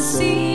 see.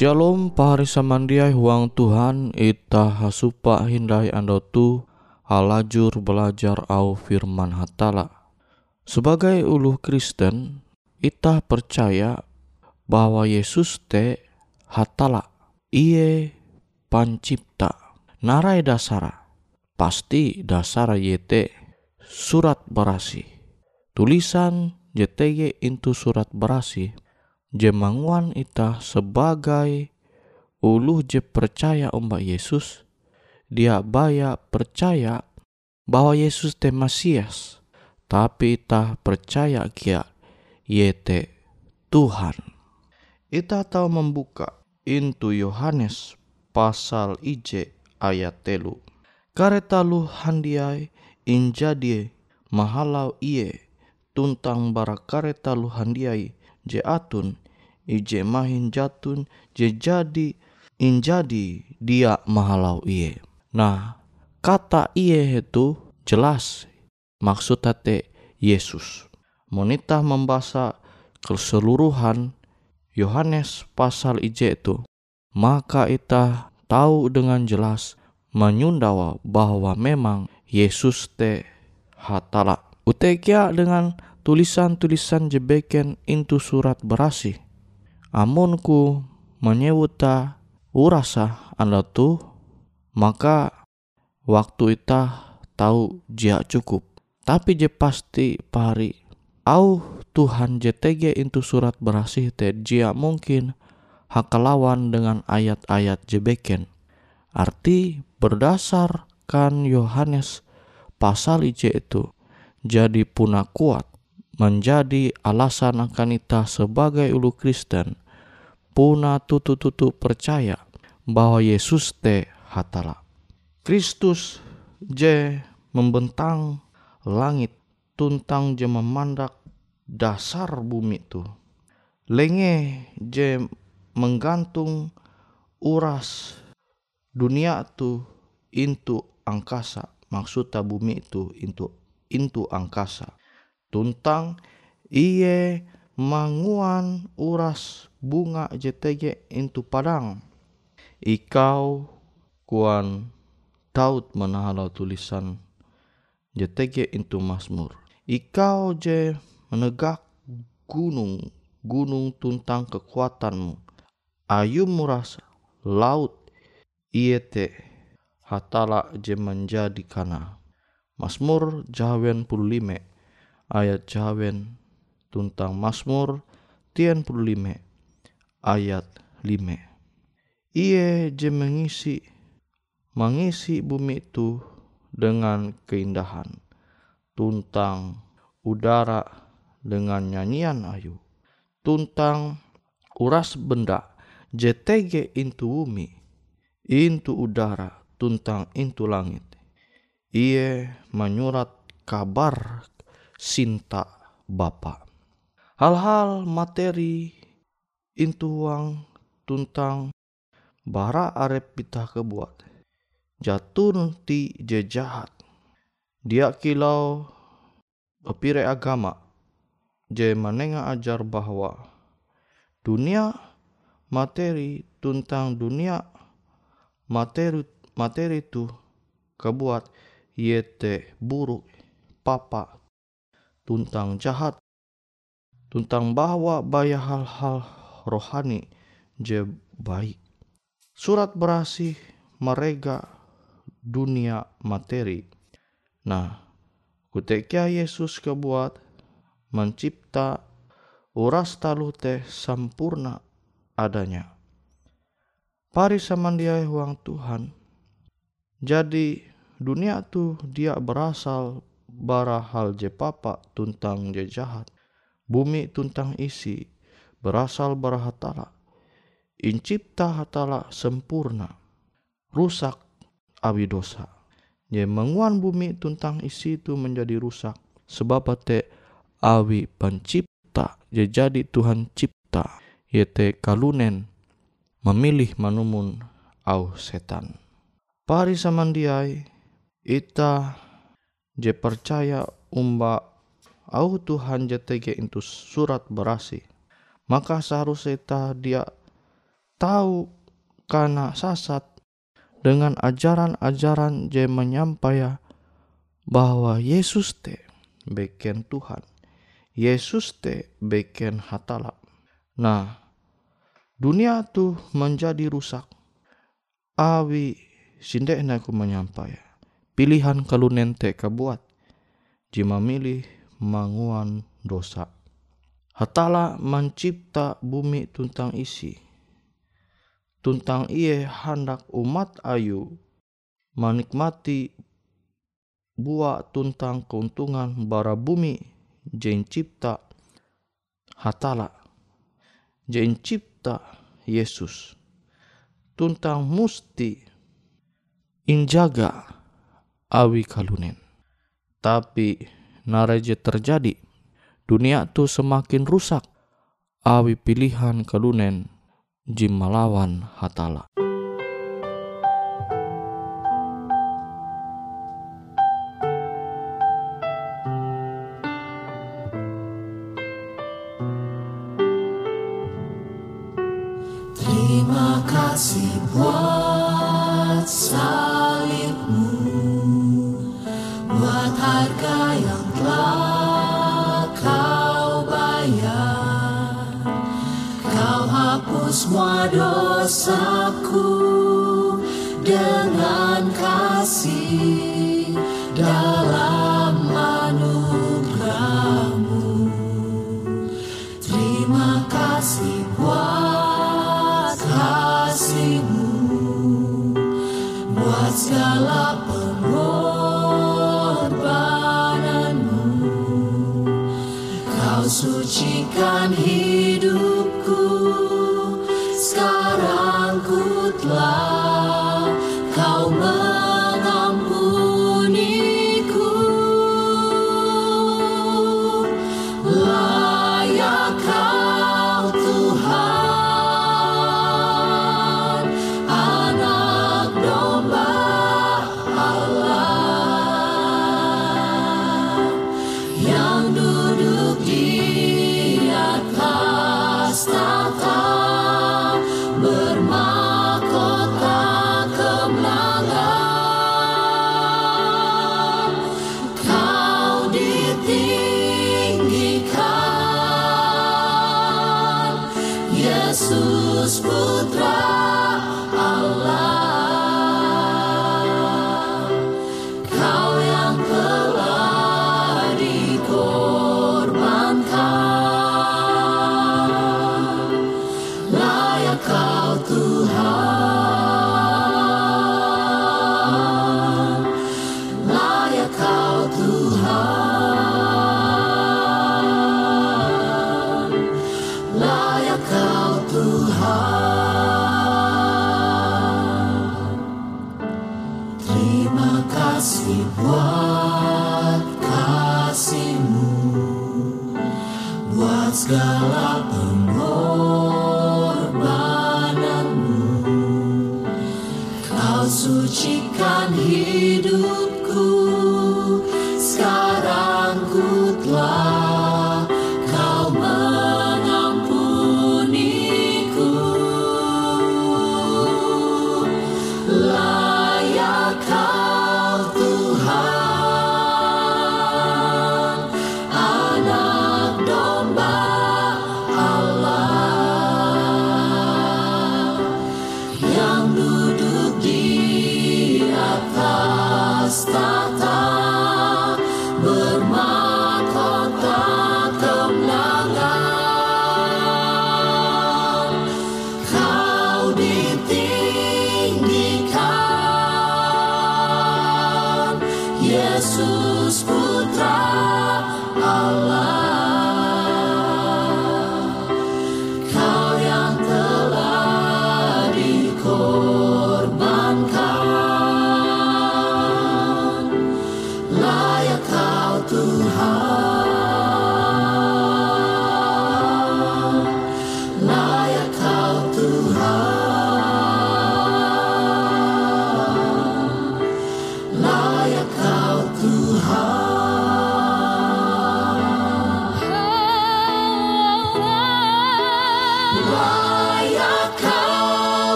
Shalom pahari samandiai huang Tuhan ita hasupa hindai ando tu halajur belajar au firman hatala. Sebagai ulu Kristen, ita percaya bahwa Yesus te hatala, iye pancipta. narai dasara pasti dasara yete surat berasi tulisan JTG itu surat berasi jemanguan ita sebagai ulu je percaya umba Yesus dia baya percaya bahwa Yesus te Masias tapi ita percaya kia yete Tuhan. Ita tahu membuka into Yohanes pasal IJ ayat telu. Kareta lu handiai injadi mahalau iye tuntang bara kareta lu handiai je atun ije mahin jatun je jadi injadi dia mahalau iye. Nah kata iye itu jelas maksud tate Yesus. Monita membaca keseluruhan Yohanes pasal IJ itu maka ita tahu dengan jelas menyundawa bahwa memang Yesus te hatala. Utekia dengan tulisan-tulisan jebeken into surat berasi. Amunku menyewuta urasa anda tu, maka waktu ita tahu jia cukup. Tapi je pasti pari au Tuhan JTG into surat berasi te jia mungkin hakalawan dengan ayat-ayat jebeken. Arti berdasarkan Yohanes pasal IJ itu jadi puna kuat menjadi alasan akan ita sebagai ulu Kristen puna tutu-tutu percaya bahwa Yesus te hatala. Kristus je membentang langit tuntang je memandak dasar bumi tu. Lenge je menggantung uras dunia tu intu angkasa maksudnya bumi itu intu intu angkasa tuntang iye manguan uras bunga JTG into padang. Ikau kuan taut menahala tulisan JTG into Mazmur. Ikau je menegak gunung gunung tuntang kekuatanmu. Ayu muras laut iete hatala je menjadi kana. Mazmur jawen 15 ayat jawen tuntang Mazmur tien 15 ayat 5. Ia je mengisi mengisi bumi itu dengan keindahan tuntang udara dengan nyanyian ayu tuntang uras benda JTG intu bumi intu udara tuntang intu langit ia menyurat kabar sinta Bapa. Hal-hal materi intuang tuntang bara arep kita kebuat. Jatun ti je jahat. Dia kilau pepire agama je menengah ajar bahwa dunia materi tuntang dunia materi materi itu kebuat yete buruk papa tuntang jahat tuntang bahwa baya hal-hal rohani je baik. Surat berasi mereka dunia materi. Nah, kutekia Yesus kebuat mencipta uras talu teh sempurna adanya. Pari samandiai uang Tuhan. Jadi dunia tu dia berasal bara hal je papa tuntang je jahat. Bumi tuntang isi berasal bara hatala. Incipta hatala sempurna. Rusak awi dosa. Je menguan bumi tuntang isi itu menjadi rusak. Sebab te awi pencipta je jadi Tuhan cipta. Yete kalunen memilih manumun au setan. Pari samandiai ita je percaya umba au Tuhan je tege itu surat berasi. Maka seharusnya ta dia tahu karena sasat dengan ajaran-ajaran je menyampaia bahwa Yesus te beken Tuhan. Yesus te beken hatala. Nah, dunia tuh menjadi rusak. Awi sindek aku menyampaikan pilihan kalunen teh kabuat. Jima milih manguan dosa. Hatala mencipta bumi tuntang isi. Tuntang iye hendak umat ayu. Menikmati buah tuntang keuntungan bara bumi. Jen cipta hatala. Jen cipta Yesus. Tuntang musti injaga awi kalunen. Tapi nareje terjadi, dunia tu semakin rusak. Awi pilihan kalunen, jim malawan hatala. kuasaku dengan kasih.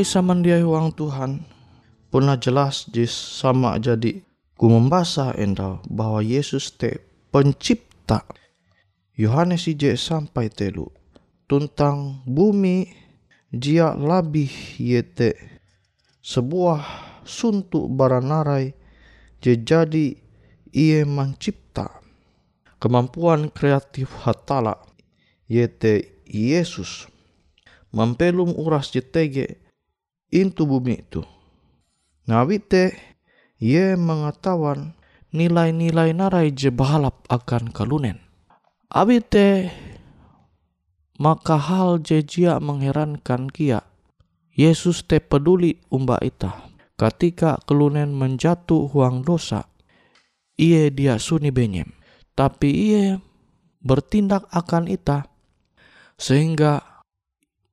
Pari samandiai huang Tuhan. Pernah jelas jis sama jadi. Ku membasa endau bahwa Yesus te pencipta. Yohanes ije sampai telu tentang bumi jia labih yete sebuah suntuk baranarai je jadi ia mencipta kemampuan kreatif hatala yete Yesus. Mempelum uras jetege intu bumi itu. Nawite ye mengetahuan nilai-nilai narai bahalap akan kalunen. Abite maka hal je jia mengherankan kia. Yesus te peduli umba ita. Ketika kelunen menjatuh huang dosa, ia dia suni benyem. Tapi ia bertindak akan ita sehingga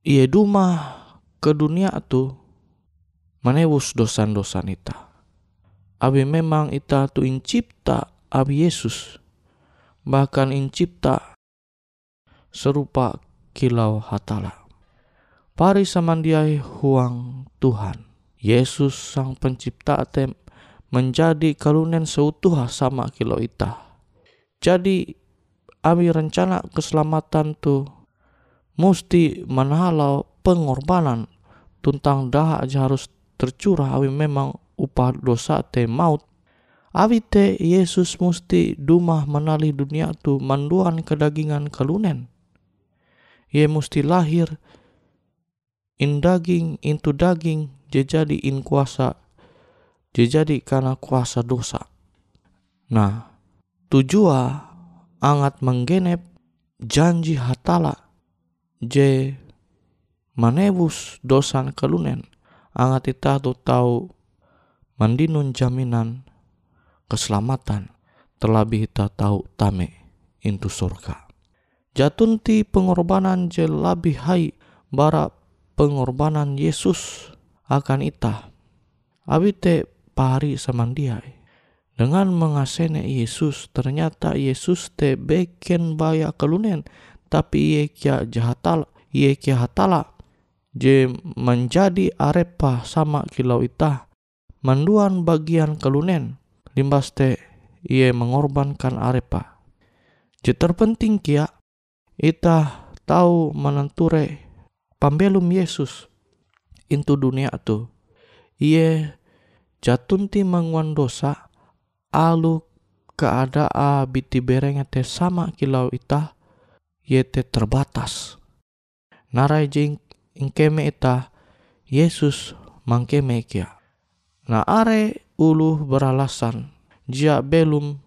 ia duma ke dunia tu menebus dosa-dosa ita. Abi memang ita tu incipta abi Yesus bahkan incipta serupa kilau hatala. Pari samandiai huang Tuhan. Yesus sang pencipta tem menjadi kalunen seutuh sama kilau ita. Jadi abi rencana keselamatan tu mesti menhalau pengorbanan tentang dah aja harus tercurah awi memang upah dosa te maut. Awi te Yesus musti dumah menali dunia tu manduan kedagingan kalunen. Ye musti lahir in daging intu daging je jadi in kuasa je jadi karena kuasa dosa. Nah tujua angat menggenep janji hatala je manebus dosan kalunen angat ita tu tahu mandinun jaminan keselamatan terlebih ita tahu tame intu surga. Jatunti pengorbanan je lebih hai bara pengorbanan Yesus akan ita. Abite pari samandiai. Dengan mengasene Yesus, ternyata Yesus te beken baya kelunen tapi ia kia jahatala ia kia hatala je menjadi arepa sama kilau ita manduan bagian kelunen limbas te ia mengorbankan arepa. Je terpenting kia ita tahu menenture pambelum Yesus into dunia tu. Ia jatunti manguan dosa alu keadaan biti berengnya te sama kilau ita yete terbatas. Narai jing ingkeme ita Yesus mangkeme kia. Na are ulu beralasan jia belum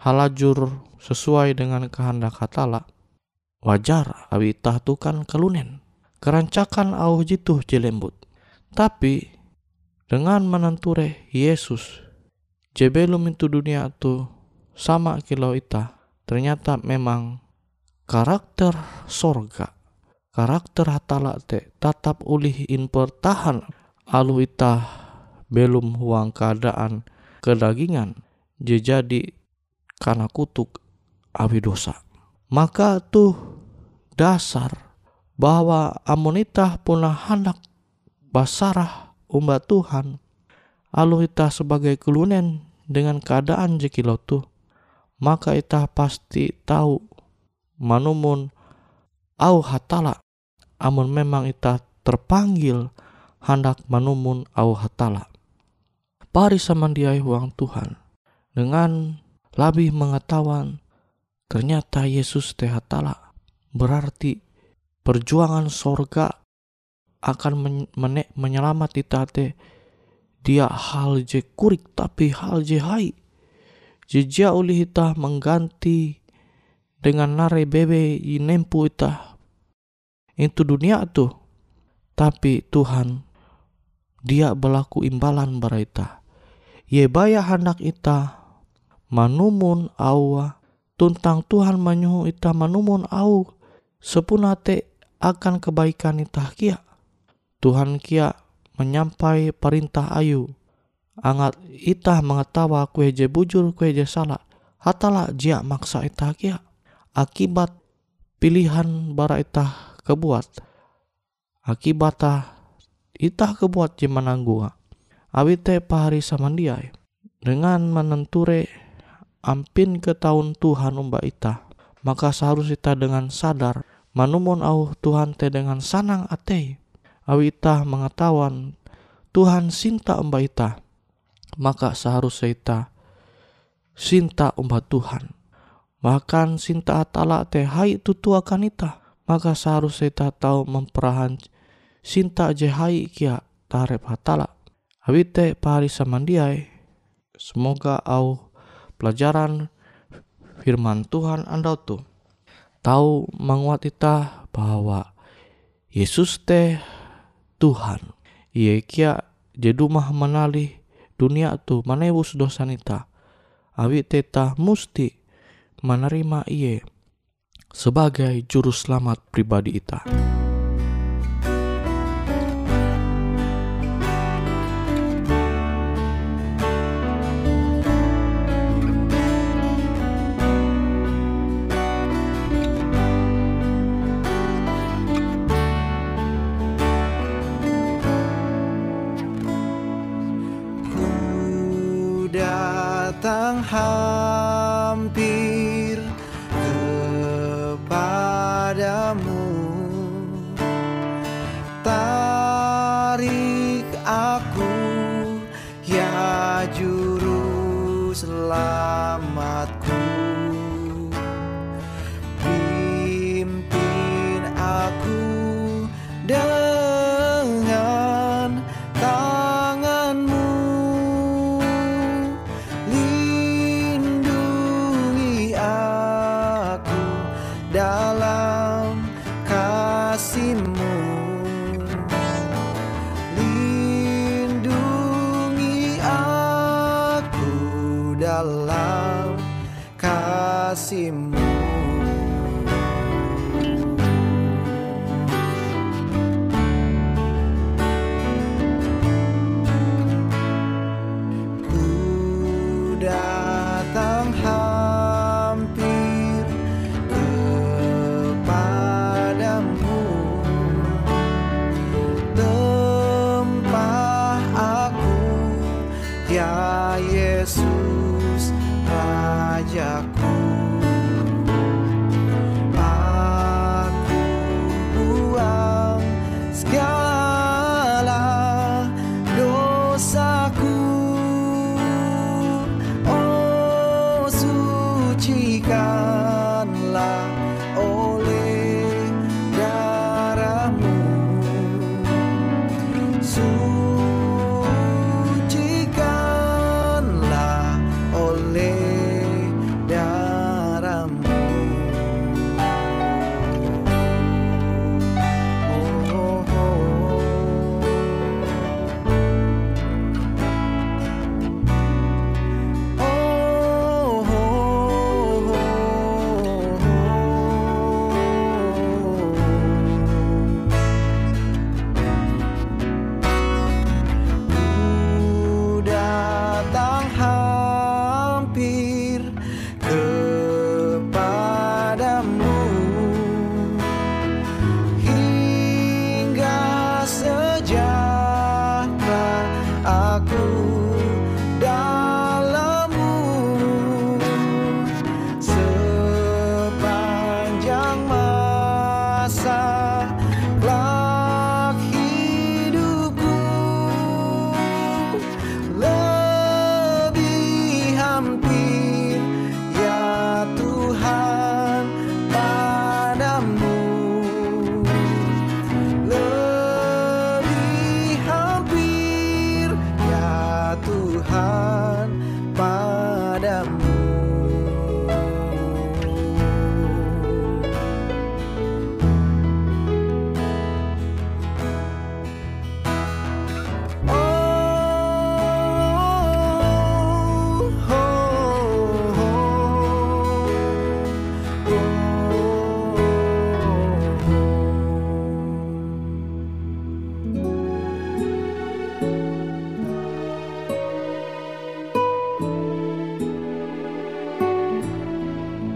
halajur sesuai dengan kehendak hatala. Wajar awi tahtukan kelunen. Kerancakan au jitu jelembut. Tapi dengan menenture Yesus je belum itu dunia tu sama kilau ita ternyata memang karakter sorga karakter hatala te tatap ulih in pertahan. Alu ita belum huang keadaan kedagingan. Je jadi karena kutuk awi dosa. Maka tuh dasar bahwa amonita punah hendak basarah umba Tuhan alu ita sebagai kelunen dengan keadaan jekilau tuh maka ita pasti tahu manumun au hatala amun memang ita terpanggil hendak manumun au hatala. Pari samandiai huang Tuhan dengan lebih mengetahuan ternyata Yesus teh hatala berarti perjuangan sorga akan men menyelamat ita teh. Dia hal je kurik tapi hal je hai. Jejak oleh ita mengganti dengan nare bebe inempu ita itu dunia tu tapi Tuhan dia berlaku imbalan bara ita ye baya hendak ita manumun awa. Tuntang Tuhan menyuhu ita manumun au. Sepunate akan kebaikan ita kia. Tuhan kia menyampai perintah ayu. Angat ita mengetawa kue je bujur kue je salah. Hatala jia maksa ita kia. Akibat pilihan bara itah kebuat akibat itah kebuat je menanggua. Awi te pahari samandiai. Dengan menenture ampin ke tahun Tuhan umba ita, maka seharus ita dengan sadar manumun au Tuhan te dengan sanang ate. Awi ita mengetahuan Tuhan sinta umba ita, maka seharusnya ita sinta umba Tuhan. Bahkan sinta atala te hai tutu akan ita, maka seharusnya ita tahu memperahan sinta je hai kia tarep hatala. Awite pari samandiai, semoga au pelajaran firman Tuhan andau tu tahu menguat ita bahwa Yesus teh Tuhan. Ia kia jedumah menali dunia tu manewus dosa nita. Awi teta musti menerima ia sebagai juru selamat pribadi ita. Yeah.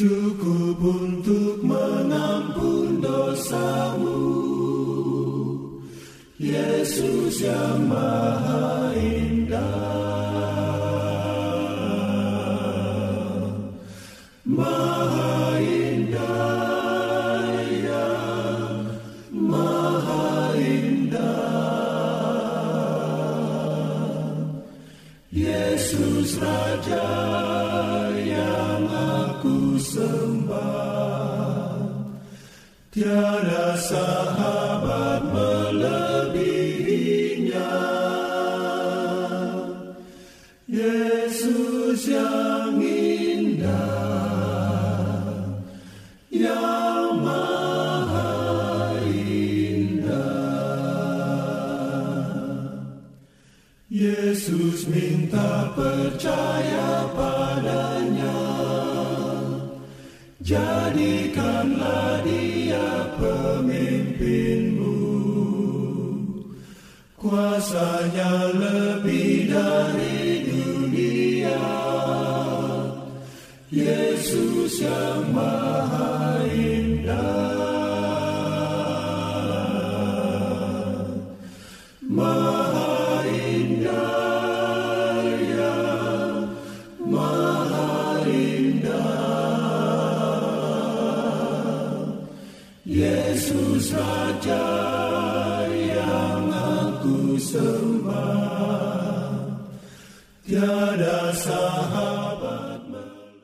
Cukup untuk mengampun dosamu. Yesus yang maha indah. Maha indah ya Maha indah. Yesus Raja Tiada sahabat melebihinya. Yesus yang indah Yang maha indah. Yesus minta percaya padanya Jadikanlah dia pemimpinmu. Kuasanya lebih dari dunia. Yesus yang maha